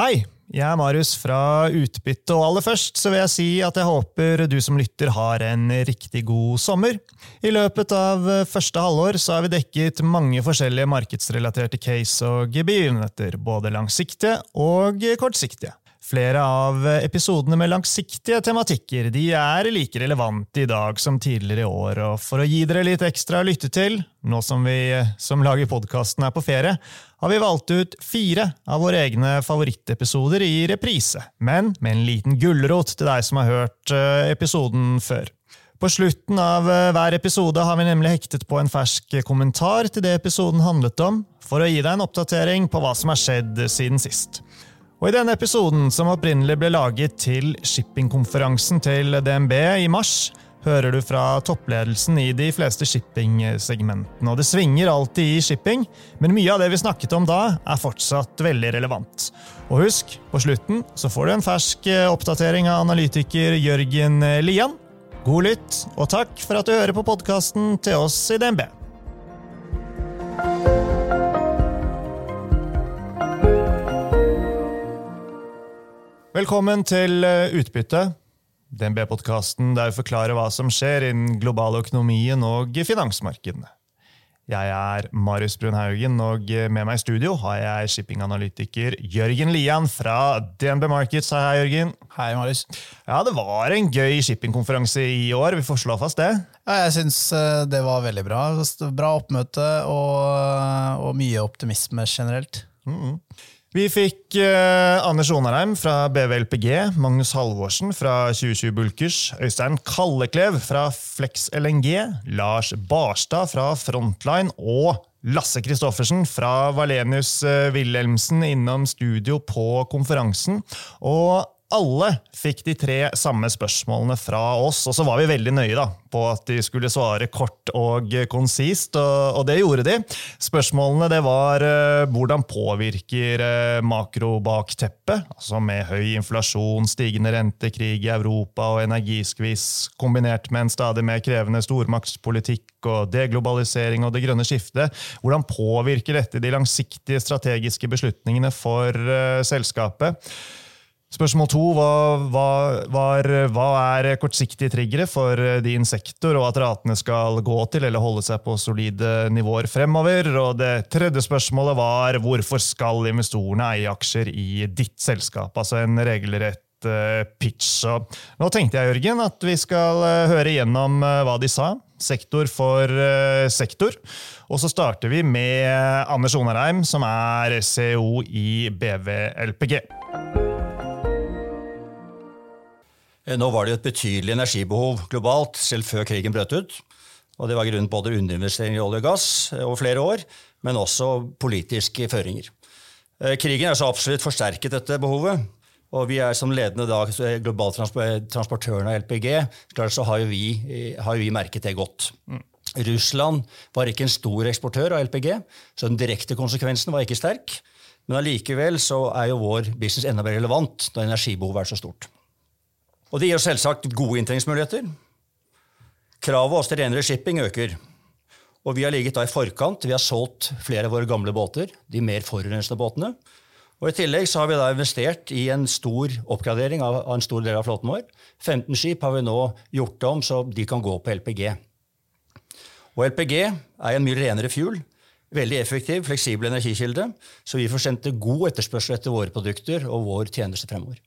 Hei, jeg er Marius fra Utbytte, og aller først så vil jeg si at jeg håper du som lytter har en riktig god sommer. I løpet av første halvår så har vi dekket mange forskjellige markedsrelaterte case og begivenheter, både langsiktige og kortsiktige. Flere av episodene med langsiktige tematikker de er like relevante i dag som tidligere i år, og for å gi dere litt ekstra å lytte til, nå som vi som lager podkasten er på ferie, har vi valgt ut fire av våre egne favorittepisoder i reprise, men med en liten gulrot til deg som har hørt eh, episoden før. På slutten av eh, hver episode har vi nemlig hektet på en fersk kommentar til det episoden handlet om, for å gi deg en oppdatering på hva som har skjedd siden sist. Og I denne episoden, som opprinnelig ble laget til shippingkonferansen til DNB i mars, hører du fra toppledelsen i de fleste shippingsegmentene. Og det svinger alltid i shipping, men mye av det vi snakket om da, er fortsatt veldig relevant. Og husk, på slutten så får du en fersk oppdatering av analytiker Jørgen Lian. God lytt, og takk for at du hører på podkasten til oss i DNB. Velkommen til eh, Utbytte, DNB-podkasten der vi forklarer hva som skjer innen global økonomien og finansmarkedene. Jeg er Marius Brunhaugen, og med meg i studio har jeg shippinganalytiker Jørgen Lian fra DNB Markets. Hei, Jørgen. Hei, Marius. Ja, Det var en gøy shippingkonferanse i år. Vi får slå fast det. Ja, jeg syns eh, det var veldig bra. Bra oppmøte og, og mye optimisme generelt. Mm -hmm. Vi fikk eh, Anders Onarheim fra BVLPG, Magnus Halvorsen fra 2020 Bulkers, Øystein Kalleklev fra Flex LNG, Lars Barstad fra Frontline og Lasse Christoffersen fra Valenius eh, Wilhelmsen innom studio på konferansen. Og alle fikk de tre samme spørsmålene fra oss, og så var vi veldig nøye da, på at de skulle svare kort og konsist, og, og det gjorde de. Spørsmålene det var uh, hvordan påvirker uh, makrobakteppet, altså med høy inflasjon, stigende rente, krig i Europa og energiskvis, kombinert med en stadig mer krevende stormaktspolitikk og deglobalisering og det grønne skiftet. Hvordan påvirker dette de langsiktige strategiske beslutningene for uh, selskapet? Spørsmål to var, var, hva er kortsiktige triggere for din sektor, og at ratene skal gå til eller holde seg på solide nivåer fremover? Og det tredje spørsmålet var hvorfor skal investorene eie aksjer i ditt selskap? Altså en regelrett eh, pitch. Og nå tenkte jeg Jørgen, at vi skal eh, høre igjennom eh, hva de sa, sektor for sektor. Og så starter vi med Anders Onarheim, som er CEO i BVLPG. Eh, nå var det et betydelig energibehov globalt, selv før krigen brøt ut. Og det var grunnet både underinvestering i olje og gass eh, over flere år, men også politiske føringer. Eh, krigen har så absolutt forsterket dette behovet. Og vi er som ledende da, global transportøren av LPG, klart så har jo vi, har vi merket det godt. Mm. Russland var ikke en stor eksportør av LPG, så den direkte konsekvensen var ikke sterk. Men allikevel så er jo vår business enda mer relevant når energibehovet er så stort. Og det gir oss selvsagt gode inntjeningsmuligheter. Kravet oss til renere shipping øker. Og vi har ligget da i forkant. Vi har solgt flere av våre gamle båter, de mer forurensende båtene. Og I tillegg så har vi da investert i en stor oppgradering av, av en stor del av flåten vår. 15 skip har vi nå gjort om så de kan gå på LPG. Og LPG er en mye renere fuel. Veldig effektiv, fleksibel energikilde. Så vi får sendt god etterspørsel etter våre produkter og vår tjeneste fremover.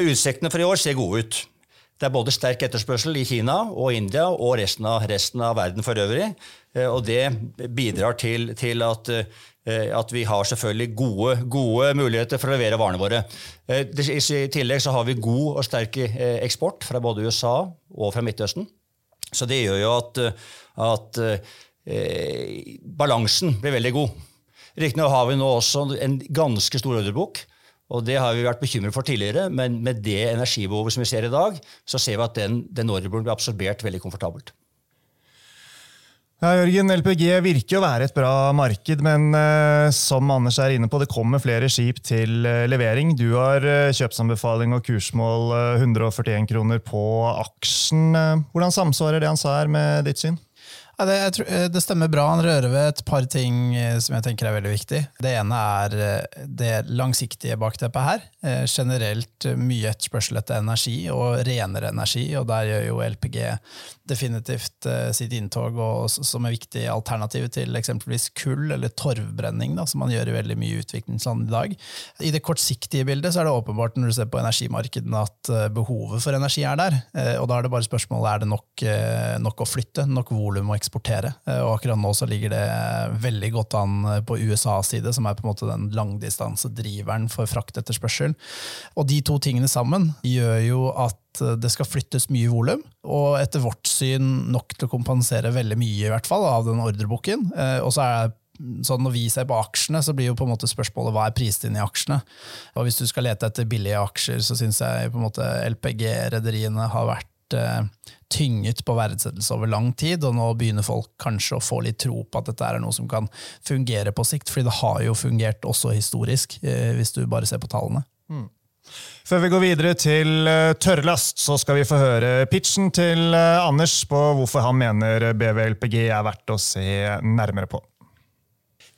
Utsiktene for i år ser gode ut. Det er både sterk etterspørsel i Kina og India og resten av, resten av verden for øvrig. Eh, og det bidrar til, til at, eh, at, vi har selvfølgelig gode, gode, muligheter for å levere varene våre. Eh, I tillegg så har vi god og sterk eksport fra både USA og fra Midtøsten. Så det gjør jo at, at eh, balansen blir veldig god. Riktignok har vi nå også en ganske stor ordrebok. Og Det har vi vært bekymret for tidligere, men med det energibehovet som vi ser i dag, så ser vi at den, den ordren blir absorbert veldig komfortabelt. Ja, Jørgen, LPG virker å være et bra marked, men eh, som Anders er inne på, det kommer flere skip til eh, levering. Du har eh, kjøpsanbefaling og kursmål 141 kroner på aksjen. hvordan samsvarer det han sa her med ditt syn? Ja, det, tror, eh, det, stemmer bra. Han rører ved et par ting eh, som jeg tenker er veldig viktig. Det ene er eh, det langsiktige bakteppet her. Generelt mye etterspørsel etter energi, og renere energi. og Der gjør jo LPG definitivt sitt inntog og, som er viktig alternativ til eksempelvis kull eller torvbrenning, da, som man gjør i veldig mye utviklingsland i dag. I det kortsiktige bildet så er det åpenbart når du ser på energimarkedene at behovet for energi er der. Og da er det bare spørsmålet er det nok, nok å flytte, nok volum og eksport eksportere. Eh, og akkurat nå så ligger det veldig godt an eh, på USAs side, som er på en måte den langdistansedriveren for fraktetterspørsel. Og de to tingene sammen gjør jo at eh, det skal flyttes mye volum, og etter vårt syn nok til å kompensere veldig mye i hvert fall av den ordreboken. Og så er sånn Når vi ser på aksjene, så blir jo på en måte spørsmålet hva er prisen i aksjene. Og Hvis du skal lete etter billige aksjer, så syns jeg på en måte LPG-rederiene har vært tynget på verdsettelse over lang tid, og nå begynner folk kanskje å få litt tro på at dette er noe som kan fungere på sikt, fordi det har jo fungert også historisk, uh, hvis du bare ser på tallene. Mm. Før vi går videre til eh, tørrlast, så skal vi få høre pitchen til Anders på hvorfor han mener BVLPG er verdt å se nærmere på.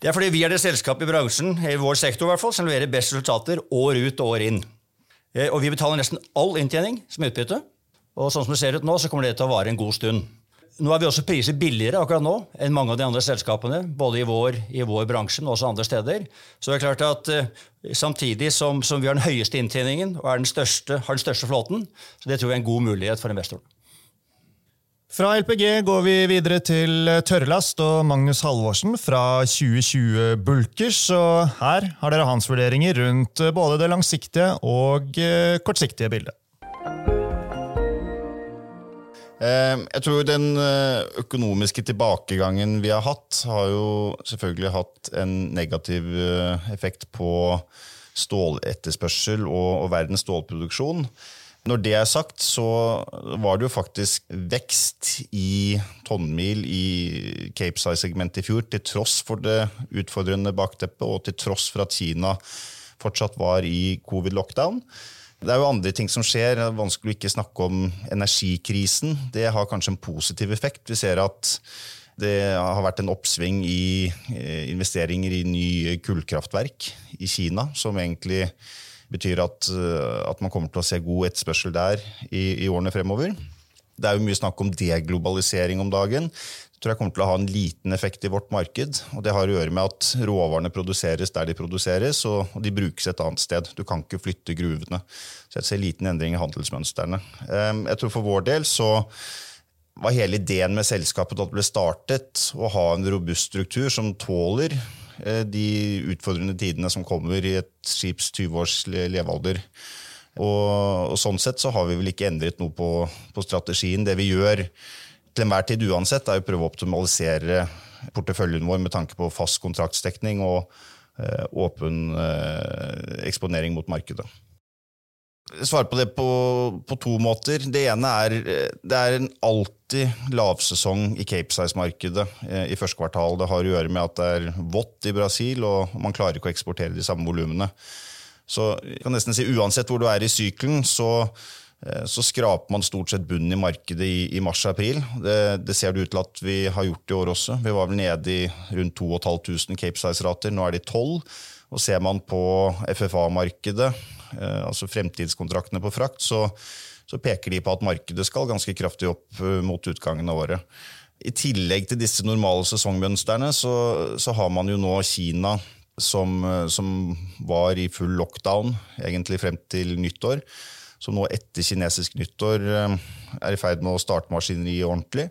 Det er fordi vi er det selskapet i bransjen, i vår sektor i hvert fall, som leverer best resultater år ut og år inn. Og vi betaler nesten all inntjening som utbytte. Og sånn som det ser ut nå, så kommer det til å vare en god stund. Nå er vi også priset billigere akkurat nå enn mange av de andre selskapene, både i vår, i vår bransje, men også andre steder. Så det er klart at uh, Samtidig som, som, vi har den høyeste inntjeningen og den største, har den største flåten, så det tror jeg er en god mulighet for investoren. Fra LPG går vi videre til tørrlast og Magnus Halvorsen fra 2020 Bulkers. og Her har dere hans vurderinger rundt både det langsiktige og eh, kortsiktige bildet. Jeg tror den eh, økonomiske tilbakegangen vi har hatt, har jo selvfølgelig hatt en negativ eh, effekt på ståletterspørsel og, verdens stålproduksjon. Når det er sagt, så var det jo faktisk vekst i tonnmil i Cape Size-segmentet i fjor, til tross for det utfordrende bakteppet og til tross for at Kina fortsatt var i covid-lockdown. Det er jo andre ting som skjer. Det er vanskelig å ikke snakke om energikrisen. Det har kanskje en positiv effekt. Vi ser at det har vært en oppsving i eh, investeringer i nye kullkraftverk i Kina, som egentlig betyr at, eh, at man kommer til å se god etterspørsel der i, i årene fremover. Det er jo mye snakk om deglobalisering om dagen tror jeg kommer til å ha en liten effekt i vårt marked. og Det har å gjøre med at råvarene produseres der de produseres, og de brukes et annet sted. Du kan ikke flytte gruvene. Så jeg ser liten endring i handelsmønstrene. Ehm, jeg tror For vår del så var hele ideen med selskapet da det ble startet, å ha en robust struktur som tåler eh, de utfordrende tidene som kommer i et skips 20 års levealder. Og, og, Sånn sett så har vi vel ikke endret noe på, på strategien. Det vi gjør, til enhver tid uansett, er å prøve å optimalisere porteføljen vår med tanke på fast kontraktsdekning og eh, åpen eh, eksponering mot markedet. Svare på det på, på, to måter. Det ene er det er en alltid lavsesong i Capesize-markedet eh, i første kvartal. Det har å gjøre med at det er vått i Brasil, og man klarer ikke å eksportere de samme volumene. Så jeg kan nesten si uansett hvor du er i sykelen, så Eh, så skraper man stort sett bunnen i markedet i, i mars-april. Det, det, ser det ut til at vi har gjort i år også. Vi var vel nede i rundt 2500 Cape Size-rater, nå er de 12. Og ser man på FFA-markedet, eh, altså fremtidskontraktene på frakt, så, så, peker de på at markedet skal ganske kraftig opp eh, mot utgangen av året. I tillegg til disse normale sesongmønstrene, så, så har man jo nå Kina som, som var i full lockdown egentlig frem til nyttår som nå etter kinesisk nyttår eh, er i ferd med å starte maskineriet ordentlig.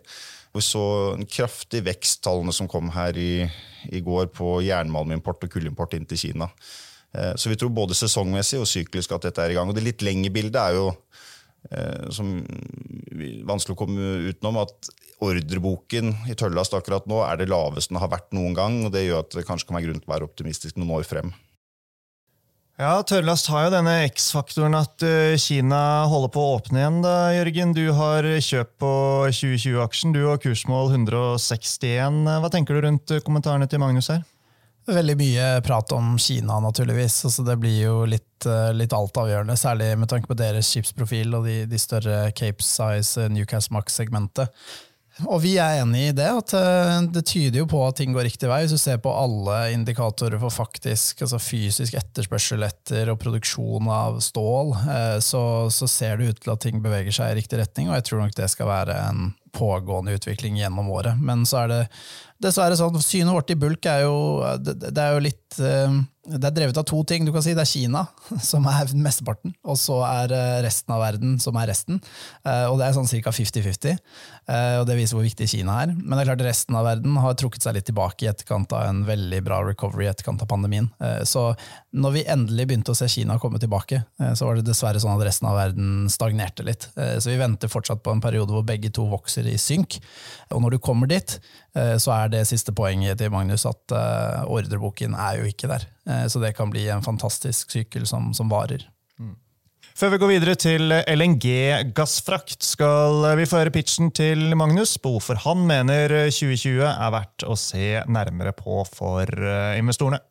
Vi så en kraftig vekst, tallene som kom her i, i går, på jernmalmimport og kullimport inn til Kina. Eh, så vi tror både sesongmessig og syklisk at dette er i gang. Og det litt lengre bildet er jo eh, som vanskelig å komme utenom, at ordreboken i Tøllast akkurat nå er det laveste den har vært noen gang. og Det gjør at det kanskje kan være grunn til å være optimistisk noen år frem. Ja, Tørrlast har jo denne X-faktoren at uh, Kina holder på å åpne igjen. da, Jørgen. Du har kjøpt på 2020-aksjen, du og kursmål 161. Hva tenker du rundt kommentarene til Magnus her? Veldig mye prat om Kina, naturligvis. Altså, det blir jo litt, uh, litt altavgjørende, særlig med tanke på deres skipsprofil og de, de større Cape Size Newcast Max-segmentet. Og vi er enig i det. at eh, Det tyder jo på at ting går riktig vei. Hvis du ser på alle indikatorer for faktisk, altså fysisk etterspørsel etter og produksjon av stål, eh, så, så ser det ut til at ting beveger seg i riktig retning, og jeg tror nok det skal være en pågående utvikling gjennom året. Men så er det dessverre sånn, synet vårt i bulk er jo, det, det er jo litt eh, det er drevet av to ting. du kan si Det er Kina som er mesteparten, og så er eh, resten av verden som er resten. Eh, og Det er sånn ca. 50-50, og det viser hvor viktig Kina er. Men det er klart resten av verden har trukket seg litt tilbake i etterkant av en veldig bra recovery i etterkant av pandemien. Så når vi endelig begynte å se Kina komme tilbake, så var det dessverre sånn at resten av verden stagnerte litt. Så vi venter fortsatt på en periode hvor begge to vokser i synk. Og når du kommer dit, så er det siste poenget til Magnus at ordreboken er jo ikke der. Eh, så det kan bli en fantastisk sykkel som, som varer. Mm. Før vi går videre til LNG gassfrakt, skal vi få høre pitchen til Magnus på hvorfor han mener 2020 er verdt å se nærmere på for eh, investorene.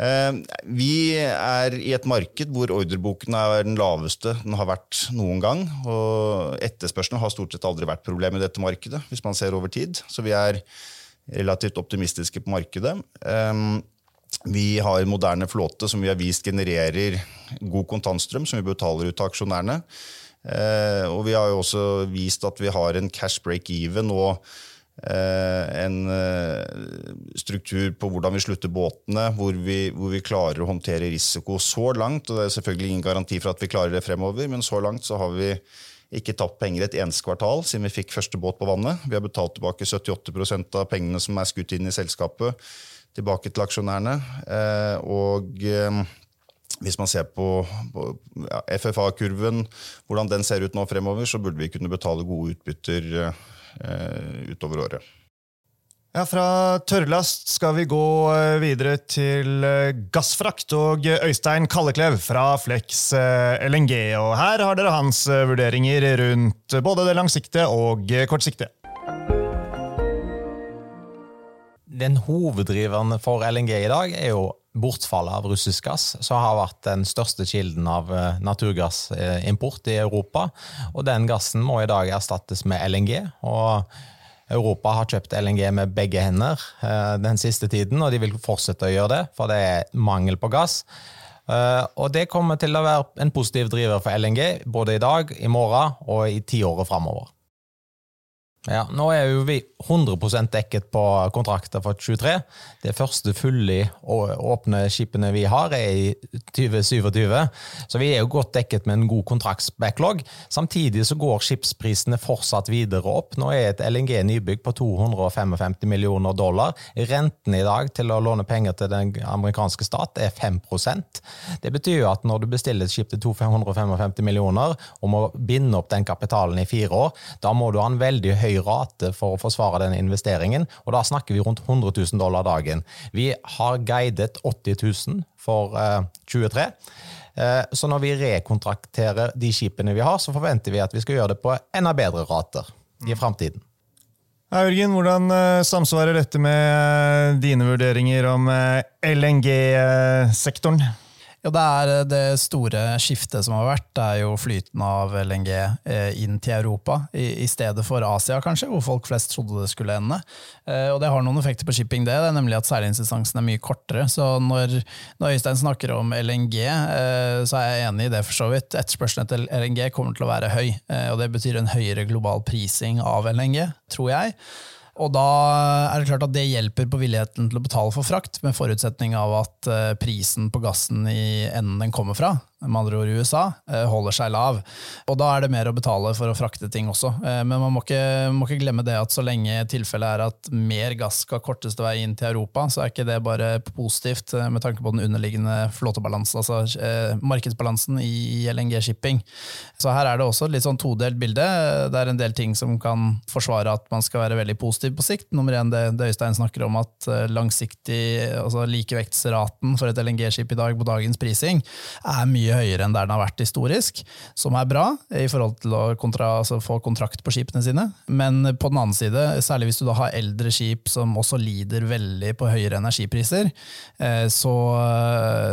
Eh, vi er i et marked hvor ordreboken er den laveste den har vært noen gang. og Etterspørselen har stort sett aldri vært problem i dette markedet, hvis man ser over tid. Så vi er relativt optimistiske på markedet. Vi har en moderne flåte som vi har vist genererer god kontantstrøm, som vi betaler ut til aksjonærene. Eh, og vi har jo også vist at vi har en cash break-even og eh, en eh, struktur på hvordan vi slutter båtene, hvor vi, hvor vi, klarer å håndtere risiko så langt. og Det er selvfølgelig ingen garanti for at vi klarer det fremover, men så langt så har vi ikke tapt penger et eneste kvartal siden vi fikk første båt på vannet. Vi har betalt tilbake 78% av pengene som er skutt inn i selskapet tilbake til aksjonærene. Eh, og eh, hvis man ser på, FFA-kurven, hvordan den ser ut nå fremover, så burde vi kunne betale gode utbytter eh, utover året. Ja, Fra tørrlast skal vi gå videre til gassfrakt og Øystein Kalleklev fra Flex LNG. Og her har dere hans vurderinger rundt både det langsiktige og kortsiktige. Den hoveddriveren for LNG i dag er jo bortfallet av russisk gass, som har vært den største kilden av eh, naturgassimport i Europa. Og den gassen må i dag erstattes med LNG. og Europa har kjøpt LNG med begge hender eh, den siste tiden, og de vil fortsette å gjøre det, for det er mangel på gass. Eh, og det kommer til å være en positiv driver for LNG både i dag, i morgen og i tiåret framover. Ja, Nå er jo vi 100 dekket på kontrakter for 23. Det første fulle åpne skipene vi har, er i 2027. Så vi er jo godt dekket med en god kontraktsbacklog. Samtidig så går skipsprisene fortsatt videre opp. Nå er et LNG-nybygg på 255 millioner dollar. Renten i dag til å låne penger til den amerikanske stat er 5% Det betyr jo at når du bestiller et skip til 255 millioner og må binde opp den kapitalen i fire år, da må du ha en veldig høy høy rate for å forsvare den investeringen, og da snakker vi rundt 100 000 dollar dagen. Vi har guidet 80 000 for eh, 23. Eh, så når vi rekontrakterer de skipene vi har, så forventer vi at vi skal gjøre det på enda bedre rater i framtiden. Jørgen, hvordan eh, samsvarer dette med eh, dine vurderinger om LNG-sektoren? Ja, det er eh, det store skiftet som har vært. Det er jo flyten av LNG eh, inn til Europa, i, stedet for Asia, kanskje, hvor folk flest trodde det skulle ende. Eh, og det har noen effekter på shipping, det. det er nemlig at seilingsdistansen er mye kortere. Så når, når, Øystein snakker om LNG, så er jeg enig i det, for så vidt. Etterspørselen etter LNG kommer til å være høy, og det betyr en høyere global prising av LNG, tror jeg. Og da er det klart at det hjelper på villigheten til å betale for frakt, med forutsetning av at eh, prisen på gassen i enden den kommer fra, med andre ord i USA, eh, holder seg lav. Og da er det mer å betale for å frakte ting også. Eh, men man må ikke, må ikke glemme det at så lenge tilfellet er at mer gass skal korteste vei inn til Europa, så er ikke det bare positivt eh, med tanke på den underliggende flåtebalansen, altså markedsbalansen i LNG-shipping. Så her er det også et litt sånn todelt bilde. Det er en del ting som kan forsvare at man skal være veldig positiv på sikt. Nummer én det, det Øystein snakker om, at langsiktig, altså likevektsraten for et LNG-skip i dag på dagens prising er mye mye høyere enn der den har vært historisk, som er bra i forhold til å kontra, altså få kontrakt på skipene sine. Men på den annen side, særlig hvis du da har eldre skip som også lider veldig på høyere energipriser, eh, så,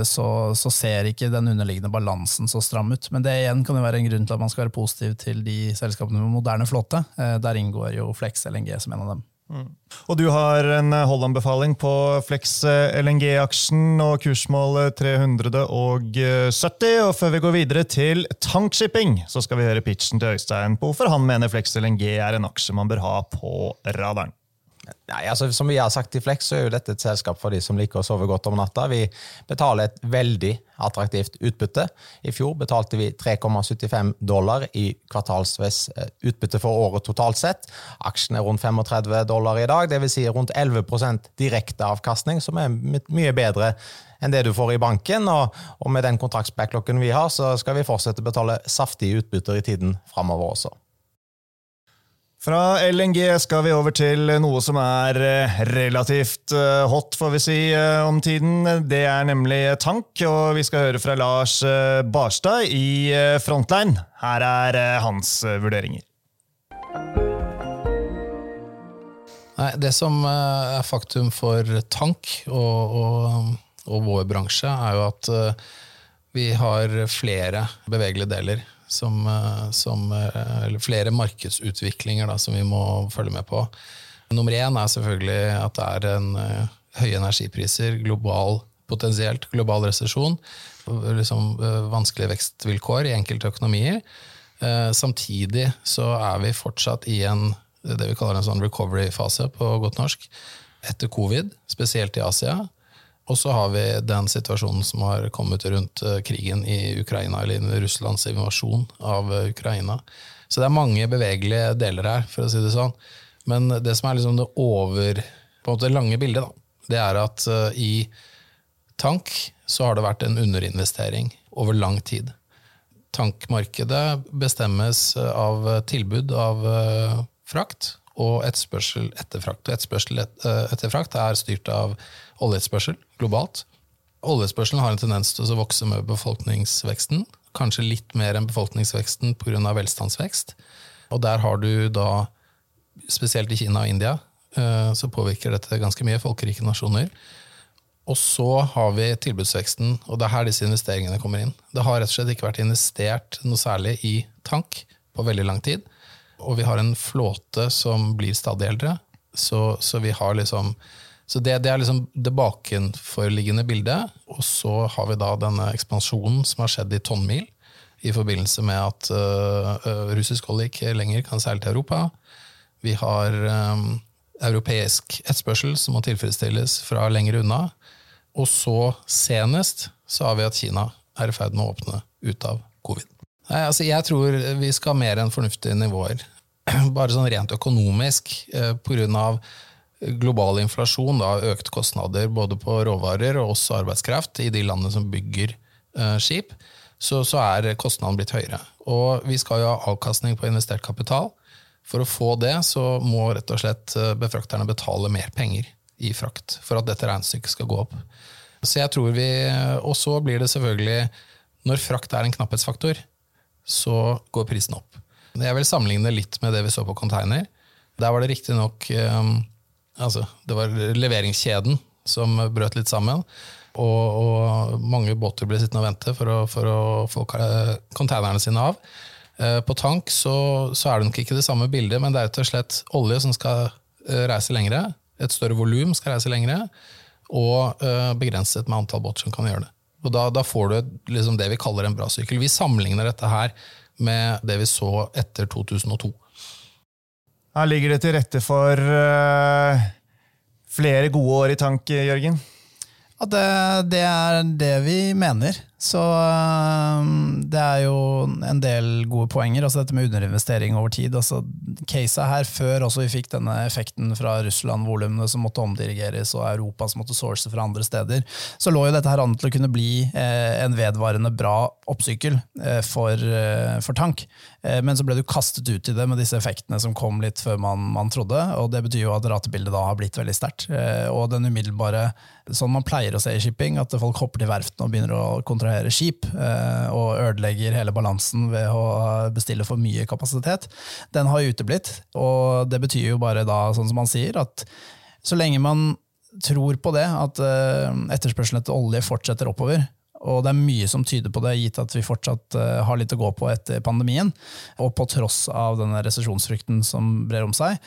så, så ser ikke den underliggende balansen så stram ut. Men det igjen kan jo være en grunn til at man skal være positiv til de selskapene med moderne flåte. Der inngår jo Flex LNG som en av dem. Mm. Og du har en holdanbefaling på Flex LNG-aksjen og kursmål 370. Og før vi går videre til tankshipping, så skal vi høre pitchen til Øystein på hvorfor han mener Flex LNG er en aksje man bør ha på radaren. Nei, altså Som vi har sagt i Flex, så er jo dette et selskap for de som liker å sove godt om natta. Vi betaler et veldig attraktivt utbytte. I fjor betalte vi 3,75 dollar i kvartalsvis eh, utbytte for året totalt sett. Aksjen er rundt 35 dollar i dag, dvs. Si rundt 11% direkte avkastning, som er mye bedre enn det du får i banken. Og, og med den kontraktsbacklocken vi har, så skal vi fortsette å betale saftige utbytter i tiden framover også. Fra LNG skal vi over til noe som er eh, relativt eh, hot, får vi si, eh, om tiden. Det er nemlig tank, og vi skal høre fra Lars Barstad i Frontline. Her er hans vurderinger. Nei, det som er faktum for tank og, og, og vår bransje, er jo at vi har flere bevegelige deler som, eh, som, eh, eller flere markedsutviklinger da, som vi må følge med på. Nummer én er selvfølgelig at det er en uh, høye energipriser, global, potensielt global resesjon, liksom, vanskelige vekstvilkår i enkelte økonomier. Samtidig så er vi fortsatt i en det vi kaller en sånn recovery-fase på godt norsk etter covid, spesielt i Asia. Og så har vi den situasjonen som har kommet rundt eh, krigen i Ukraina, eller Russlands invasjon av eh, Ukraina. Så det er mange bevegelige deler her, for å si det sånn. Men det som er liksom det over på en måte lange bildet, da, det er at uh, i tank så har det vært en underinvestering over lang tid. Tankmarkedet bestemmes av tilbud av frakt og etterspørsel etter frakt. Og etterspørsel etter frakt er styrt av oljeetterspørsel globalt. Oljeetterspørselen har en tendens til å vokse med befolkningsveksten. Kanskje litt mer enn befolkningsveksten pga. velstandsvekst. Og der har du da, spesielt i Kina og India, eh, så påvirker dette ganske mye folkerike nasjoner. Og så har vi tilbudsveksten, og det er her disse investeringene kommer inn. Det har rett og slett ikke vært investert noe særlig i tank på veldig lang tid. Og vi har en flåte som blir stadig eldre, så, så vi har liksom så det, det, er liksom det bakenforliggende bildet. Og så har vi da denne ekspansjonen som har skjedd i tonnmil i forbindelse med at uh, russisk olje ikke lenger kan seile til Europa. Vi har um, europeisk etterspørsel som må tilfredsstilles fra lenger unna. Og så, senest, så har vi at Kina er i ferd med å åpne ut av covid. Nei, altså jeg tror vi skal ha mer enn fornuftige nivåer. Bare sånn rent økonomisk, av global inflasjon, da, økte kostnader både på råvarer og også arbeidskraft i de landene som bygger eh, skip, så, så, er kostnaden blitt høyere. Og vi skal jo ha avkastning på investert kapital. For å få det så må rett og slett eh, befrakterne betale mer penger i frakt for at dette regnestykket skal gå opp. Så jeg tror vi, Og så blir det selvfølgelig Når frakt er en knapphetsfaktor, så går prisen opp. Jeg vil sammenligne litt med det vi så på container. Der var det riktignok um, altså, det var leveringskjeden som brøt litt sammen. Og, og mange båter ble sittende og vente for å, for å få containerne sine av. Eh, på tank så, så, er det nok ikke det samme bildet, men det er rett og slett olje som skal eh, reise lengre. Et større volum skal reise lengre, og eh, begrenset med antall båter som kan gjøre det. Og Da, da får du liksom det vi kaller en bra sykkel. Vi sammenligner dette her med det vi så etter 2002. Her ligger det til rette for uh, flere gode år i tank, Jørgen? At det, det, er det vi mener. Så um, det er jo en del gode poenger. altså Dette med underinvestering over tid. altså Caset her før også vi fikk denne effekten fra Russland-volumene som måtte omdirigeres, og Europa som måtte source fra andre steder, så lå jo dette her an til å kunne bli eh, en vedvarende bra oppsykkel eh, for, eh, for, tank. Men så ble du kastet ut i det med disse effektene som kom litt før man, man trodde. og Det betyr jo at ratebildet da har blitt veldig sterkt. Og den umiddelbare, sånn man pleier å se i shipping, at folk hopper til verftene og begynner å kontrahere kontrahere skip, eh, og ødelegger hele balansen ved å bestille for mye kapasitet, den har uteblitt. Og det betyr jo bare da, sånn som man sier, at så lenge man tror på det, at eh, etterspørselen etter olje fortsetter oppover, og det er mye som tyder på det, gitt at vi fortsatt uh, har litt å gå på etter pandemien. Og på tross av denne resesjonsfrykten som brer om seg,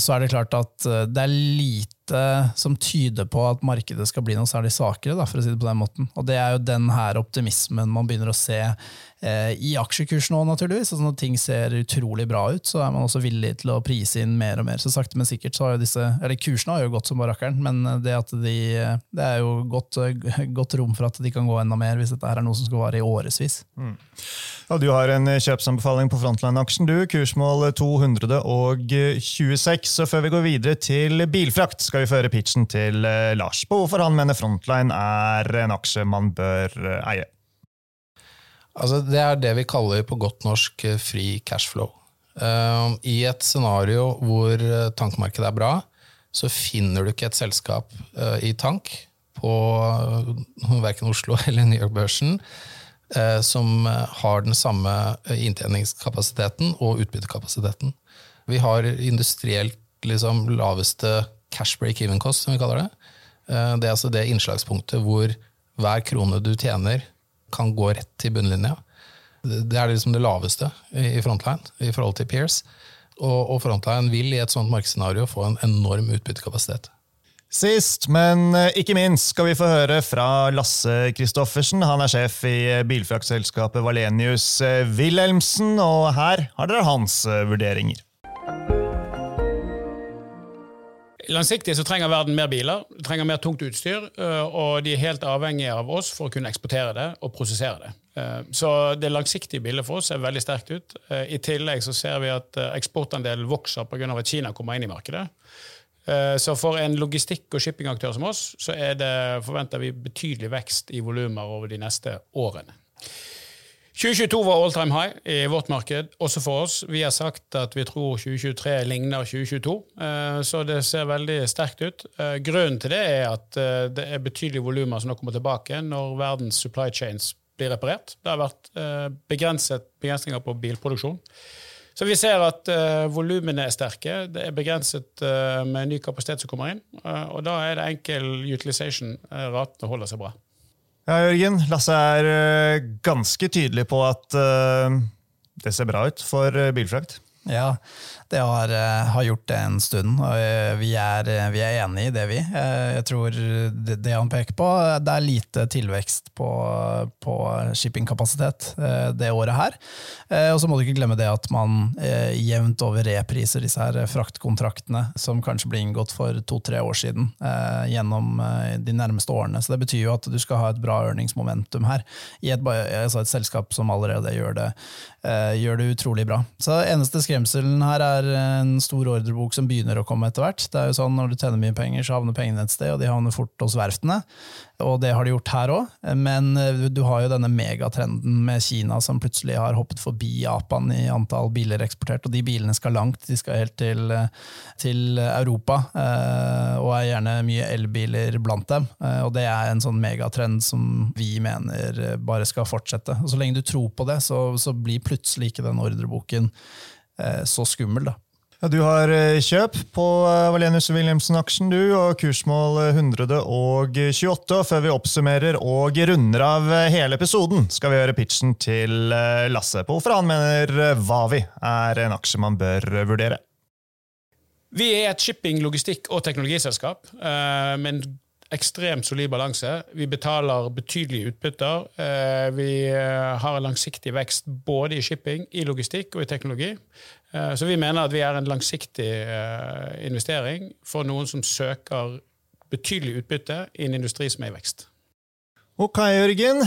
så er det klart at uh, det er lite som tyder på at markedet skal bli noe særlig svakere, da, for å si det på den måten. Og det er jo den her optimismen man begynner å se i aksjekurs nå, naturligvis. Altså når ting ser utrolig bra ut, så er man også villig til å prise inn mer og mer. Så sakte, men sikkert så har jo disse Eller kursene har jo gått som barakkeren, men det at de Det er jo godt, godt rom for at de kan gå enda mer hvis dette her er noe som skal vare i årevis. Mm. Ja, du har en kjøpsanbefaling på Frontline-aksjen, du. Kursmål 226. Så før vi går videre til bilfrakt, skal vi føre pitchen til eh, Lars på hvorfor han mener Frontline er en aksje man bør eh, eie. Altså, det er det vi kaller på godt norsk eh, fri cashflow. I et scenario hvor tankmarkedet er bra, så finner du ikke et selskap i tank på verken Oslo eller New York-børsen som har den samme inntjeningskapasiteten og utbyttekapasiteten. Vi har industrielt liksom, laveste cash break-even cost, som vi kaller det. Det er altså det innslagspunktet hvor hver krone du tjener, kan gå rett til bunnlinja. Det er liksom det laveste i Frontline i forhold til Peers. Og, Frontline vil i et sånt markedsscenario få en enorm utbyttekapasitet. Sist, men eh, ikke minst, skal vi få høre fra Lasse Christoffersen. Han er sjef i bilfraktselskapet Valenius eh, Wilhelmsen, og her har dere hans eh, vurderinger. Langsiktig så trenger verden mer biler, trenger mer tungt utstyr, eh, og de er helt avhengige av oss for å kunne eksportere det og prosessere det. Eh, så det langsiktige bildet for oss ser veldig sterkt ut. Eh, I tillegg så ser vi at eksportandelen vokser pga. at Kina kommer inn i markedet. Så for en logistikk- og shippingaktør som oss, så forventer vi betydelig vekst i volumer over de neste årene. 2022 var all time high i vårt marked, også for oss. Vi har sagt at vi tror 2023 ligner 2022, eh, så det ser veldig sterkt ut. Eh, grunnen til det er at eh, det er betydelige volumer som nå kommer tilbake når verdens supply chains blir reparert. Det har vært begrenset begrensninger på bilproduksjon. Så vi ser at uh, volumene er sterke. Det er begrenset uh, med ny kapasitet som kommer inn. Uh, og da er det enkel utilization. Ratene holder seg bra. Ja, Jørgen. Lasse er uh, ganske tydelig på at uh, det ser bra ut for uh, bilfrakt. Ja, det har, eh, har, gjort det en stund, og eh, vi er, eh, vi er enige i det, vi. Jeg tror det, det, han peker på, det er lite tilvekst på, på shippingkapasitet det året her. Og så må du ikke glemme det at man jevnt over repriser disse her fraktkontraktene som kanskje ble inngått for to-tre år siden, gjennom de nærmeste årene. Så det betyr jo at du skal ha et bra earningsmomentum her, i et, altså et selskap som allerede gjør det, gjør det utrolig bra. Så eneste skremselen her er en stor ordrebok som begynner å komme etter hvert. Det er jo sånn Når du tjener mye penger, så havner pengene et sted, og de havner fort hos verftene. Og det har de gjort her òg. Men eh, du har jo denne megatrenden med Kina som plutselig har hoppet forbi Japan i antall biler eksportert, og de bilene skal langt. De skal helt til, eh, til Europa, eh, og er gjerne mye elbiler blant dem. Og det er en sånn megatrend som vi mener bare skal fortsette. Og så lenge du tror på det, så, så blir plutselig ikke den ordreboken så skummel. da. Ja, du har eh, kjøp på eh, Valenius Wilhelmsen-aksjen du, og kursmål 128. Før vi oppsummerer og runder av hele episoden, skal vi gjøre pitchen til Lasse på hvorfor han mener Vavi er en aksje man bør vurdere. Vi er et shipping-, logistikk- og teknologiselskap med en ekstremt solid balanse. Vi betaler betydelige utbytter. Eh, vi eh, har en langsiktig vekst både i shipping, i logistikk og i teknologi. Eh, så vi mener at vi er en langsiktig investering for noen som søker betydelig utbytte i en industri som er i vekst. Ok, Jørgen.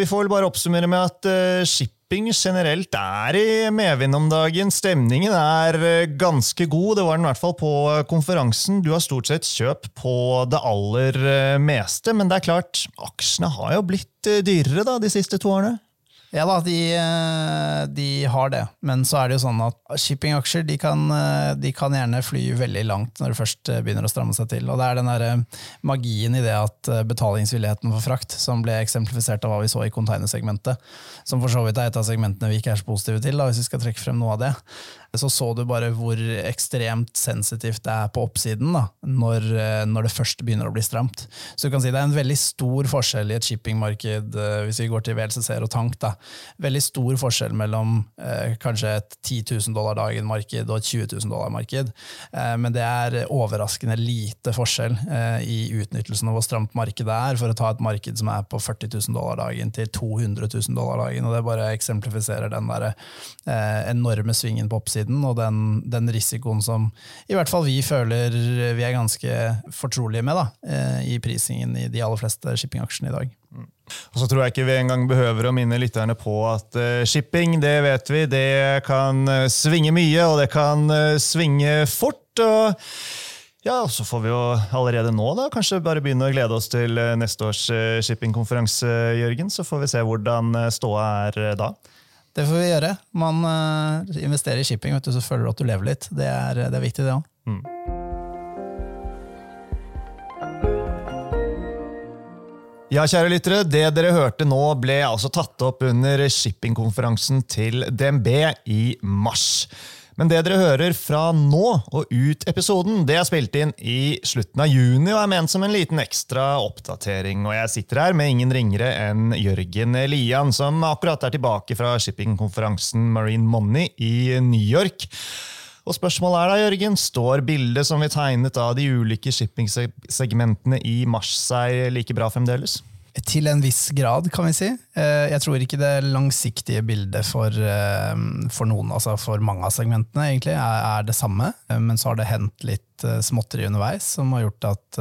Vi får vel bare oppsummere med at shipping shipping generelt er i medvind om dagen. Stemningen er eh, ganske god. Det var den i hvert fall på eh, konferansen. Du har stort sett kjøp på det aller eh, meste, men det er klart, aksjene har jo blitt dyrere da, de siste to årene? Ja da, de, eh, de har det. Men så er det jo sånn at shippingaksjer de kan, eh, de kan gjerne fly veldig langt når det først eh, begynner å stramme seg til. Og det er den der magien i det at betalingsvilligheten for frakt, som ble eksemplifisert av hva vi så i containersegmentet, som for så vidt er et av segmentene vi ikke er så positive til, da, hvis vi skal trekke frem noe av det, så så du bare hvor ekstremt sensitivt det er på oppsiden da, når, når, det først begynner å bli stramt. Så du kan si Det er en veldig stor forskjell i et shippingmarked, hvis vi går til VLCC-er og tank. da, Veldig stor forskjell mellom eh, kanskje et 10 000 dollar dagen-marked og et 20 000 dollar-marked. Eh, men det er overraskende lite forskjell eh, i utnyttelsen av hvor stramt markedet er, for å ta et marked som er på 40 000 dollar dagen til 200 000 dollar dagen. og Det bare eksemplifiserer den der, eh, enorme svingen på oppsiden siden, og den, den, risikoen som i hvert fall vi føler vi er ganske fortrolige med da, eh, i prisingen i de aller fleste shippingaksjene i dag. Mm. Og så tror jeg ikke vi engang behøver å minne lytterne på at uh, shipping, det vet vi, det kan uh, svinge mye, og det kan svinge fort. og ja, og Så får vi jo allerede nå da, kanskje bare begynne å glede oss til neste års shippingkonferanse, Jørgen. Så får vi se hvordan ståa er da. Det får vi gjøre. Man uh, investerer i shipping, vet du, så føler du at du lever litt. Det er, det er viktig, det òg. Mm. Ja, kjære lyttere, det dere hørte nå, ble altså tatt opp under shippingkonferansen til DNB i mars. Men det dere hører fra nå og ut episoden, det er spilt inn i slutten av juni og er ment som en liten ekstra oppdatering. Og jeg sitter her med ingen ringere enn Jørgen Lian, som akkurat er tilbake fra shippingkonferansen Marine Money i New York. Og spørsmålet er da, Jørgen, Står bildet som vi tegnet av de ulike shippingsegmentene i mars seg like bra fremdeles? Til en viss grad, kan vi si. Eh, jeg tror ikke det langsiktige bildet for, eh, for noen, altså for mange av segmentene, egentlig, er, det samme. Eh, men så har det hendt litt småtteri underveis som har gjort at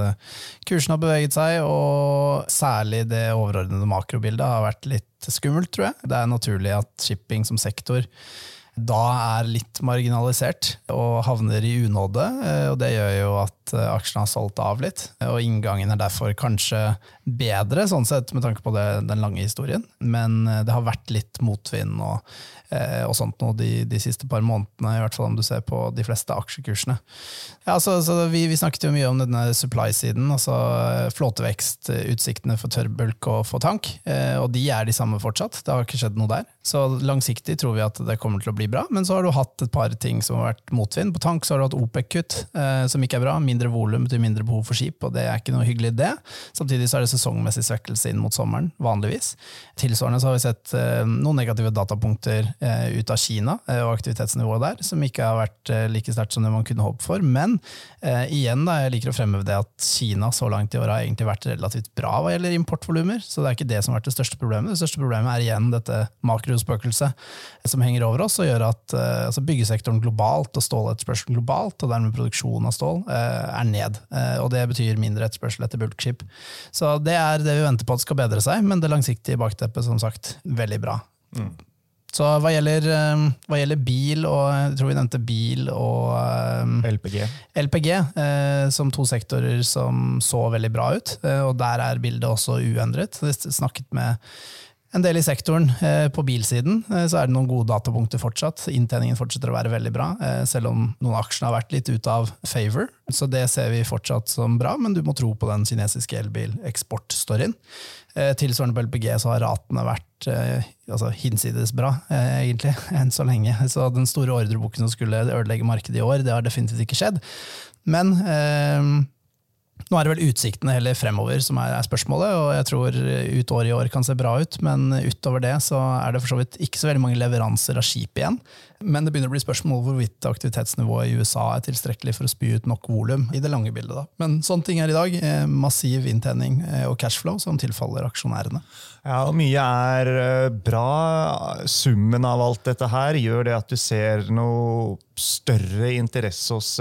kursen har beveget seg, og særlig det overordnede makrobildet har vært litt skummelt, tror jeg. Det er naturlig at shipping som sektor da er litt marginalisert og havner i unåde. og Det gjør jo at aksjene har solgt av litt. og Inngangen er derfor kanskje bedre, sånn sett, med tanke på det, den lange historien. Men eh, det har vært litt motvind og, eh, og sånt nå de, de, siste par månedene, i hvert fall om du ser på de fleste aksjekursene. Ja, så, så vi, vi, snakket jo mye om denne supply-siden, altså flåtevekstutsiktene flåtevekst, utsiktene for tørrbulk og for tank. Og de er de samme fortsatt, det har ikke skjedd noe der. Så langsiktig tror vi at det kommer til å bli bra, men så har du hatt et par ting som har vært motvind. På tank så har du hatt OPEC-kutt, som ikke er bra. Mindre volum betyr mindre behov for skip, og det er ikke noe hyggelig, det. Samtidig så er det sesongmessig svekkelse inn mot sommeren, vanligvis. Tilsvarende så har vi sett eh, noen negative datapunkter eh, ut av Kina eh, og aktivitetsnivået der, som ikke har vært like sterkt som det man kunne håpe for. Men igjen, da, jeg liker å fremheve det at Kina så langt i år har egentlig vært relativt bra hva gjelder importvolumer, så det er ikke det som har vært det største problemet. Det største problemet er igjen dette makrospøkelset som henger over oss og gjør at altså byggesektoren globalt og ståletterspørselen globalt, og dermed produksjonen av stål, er ned. Og det betyr mindre etterspørsel etter bulkskip. Så det er det vi venter på at skal bedre seg, men det langsiktige bakteppet som sagt, veldig bra. Mm. Så hva gjelder, eh, hva gjelder, bil, og jeg tror vi nevnte bil og eh, LPG, LPG eh, som to sektorer som så veldig bra ut, eh, og der er bildet også uendret. Jeg snakket med en del i sektoren. Eh, på bilsiden eh, så er det noen gode datapunkter fortsatt. Inntjeningen fortsetter å være veldig bra, eh, selv om noen av aksjene har vært litt ut av favor. Så det ser vi fortsatt som bra, men du må tro på den kinesiske elbileksportstoryen. Tilsvarende på LPG så har ratene vært altså, hinsides bra, egentlig, enn så lenge. Så den store ordreboken som skulle ødelegge markedet i år, det har definitivt ikke skjedd. Men nå er det vel utsiktene heller fremover som er, spørsmålet, og jeg tror ut året i år kan se bra ut, men utover det så er det for så vidt ikke så veldig mange leveranser av skip igjen. Men det begynner å bli spørsmål hvorvidt aktivitetsnivået i USA er tilstrekkelig for å spy ut nok volum i det lange bildet. Da. Men sånne ting er i dag. Eh, massiv inntjening eh, og cashflow som tilfaller aksjonærene. Ja, og Mye er eh, bra. Summen av alt dette her gjør det at du ser noe større interesse hos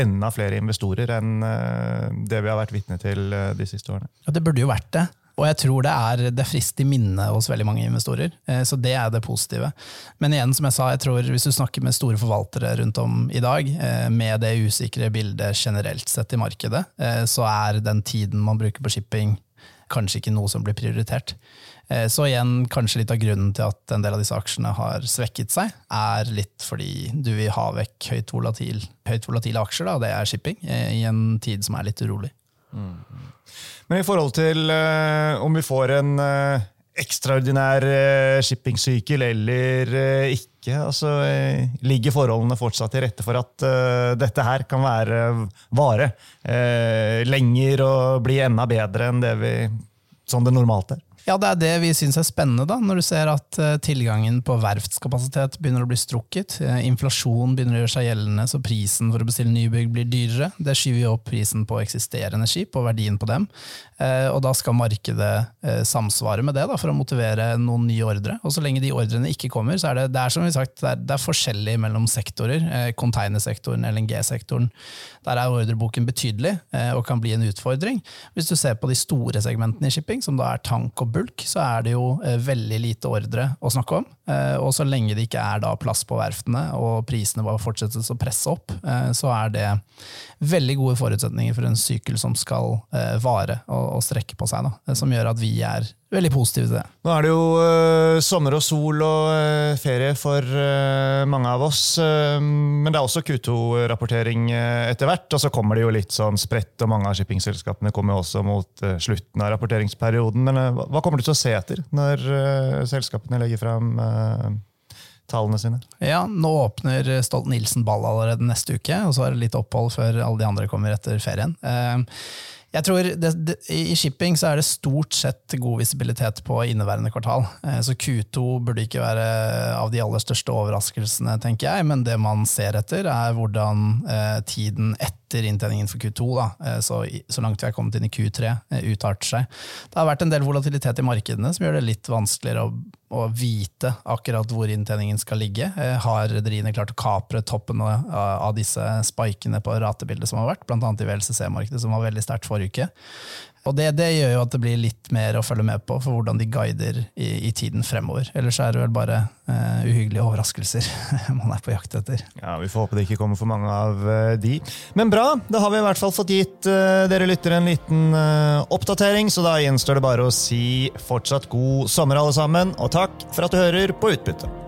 enda flere investorer enn eh, det vi har vært vitne til eh, de siste årene. Ja, Det burde jo vært det. Og jeg tror det er det frister i minnet hos veldig mange investorer. Eh, så det er det positive. Men igjen, som jeg sa, jeg tror hvis du snakker med store forvaltere rundt om i dag, med det usikre bildet generelt sett i markedet, så er den tiden man bruker på shipping kanskje ikke noe som blir prioritert. Eh, Så igjen, kanskje litt av grunnen til at en del av disse aksjene har svekket seg, er litt fordi du vil ha vekk høyt, volatil, høyt volatile aksjer, da, det er shipping, eh, i en tid som er litt urolig. Men i forhold til uh, om vi får en uh, ekstraordinær uh, shippingsykkel eller ikke, altså, ligger forholdene fortsatt til rette for at dette her kan være vare lenger og bli enda bedre enn det vi, som det normalt er? Ja, det er det vi syns er spennende, da, når du ser at eh, tilgangen på verftskapasitet begynner å bli strukket. eh, Inflasjon begynner å gjøre seg gjeldende, så prisen for å bestille nybygg blir dyrere. Det skyver jo opp prisen på eksisterende skip og verdien på dem. Eh, Og da skal markedet samsvare med det da, for å motivere noen nye ordre. Og så lenge de ordrene ikke kommer, så er det, det er som vi sagt, det er, det er forskjellig mellom sektorer. Containersektoren, LNG-sektoren. Der er ordreboken betydelig og kan bli en utfordring. Hvis du ser på de store segmentene i shipping, som da er tank og bulk, så er det jo eh, veldig lite ordre å snakke om. Eh, Og så lenge det ikke er da plass på verftene og prisene bare fortsettes å presse opp, eh, så er det veldig gode forutsetninger for en sykkel som skal vare og, strekke på seg, da, som gjør at vi er veldig positive til det. Nå er det jo uh, sommer og sol og uh, ferie for uh, mange av oss, men det er også Q2-rapportering etter hvert, og så kommer det jo litt sånn spredt, og mange av shippingselskapene kommer jo også mot slutten av rapporteringsperioden. Men hva kommer du til å se etter når selskapene legger fram tallene sine? Ja, nå åpner Stolt-Nielsen ball allerede neste uke, og så er det litt opphold før alle de andre kommer etter ferien. Eh, Jeg tror det, det, I shipping så er det stort sett god visibilitet på inneværende kvartal. Eh, Så Q2 burde ikke være av de aller største overraskelsene, tenker jeg, men det man ser etter, er hvordan eh, tiden etter inntjeningen for Q2, da, eh, så, så langt vi er kommet inn i Q3, eh, utarter seg. Det har vært en del volatilitet i markedene som gjør det litt vanskeligere å å vite akkurat hvor inntjeningen skal ligge. Eh, Har rederiene klart å kapre toppen av, disse spikene på ratebildet som har vært, bl.a. i VLCC-markedet, som var veldig sterkt forrige uke. Og det, det gjør jo at det blir litt mer å følge med på for hvordan de guider i, i tiden fremover. Ellers er det vel bare uh, uhyggelige overraskelser man er på jakt etter. Ja, Vi får håpe det ikke kommer for mange av uh, de. Men bra, da har vi i hvert fall fått gitt uh, dere lyttere en liten oppdatering, så da gjenstår det bare å si fortsatt god sommer, alle sammen, og takk for at du hører på Utbytte.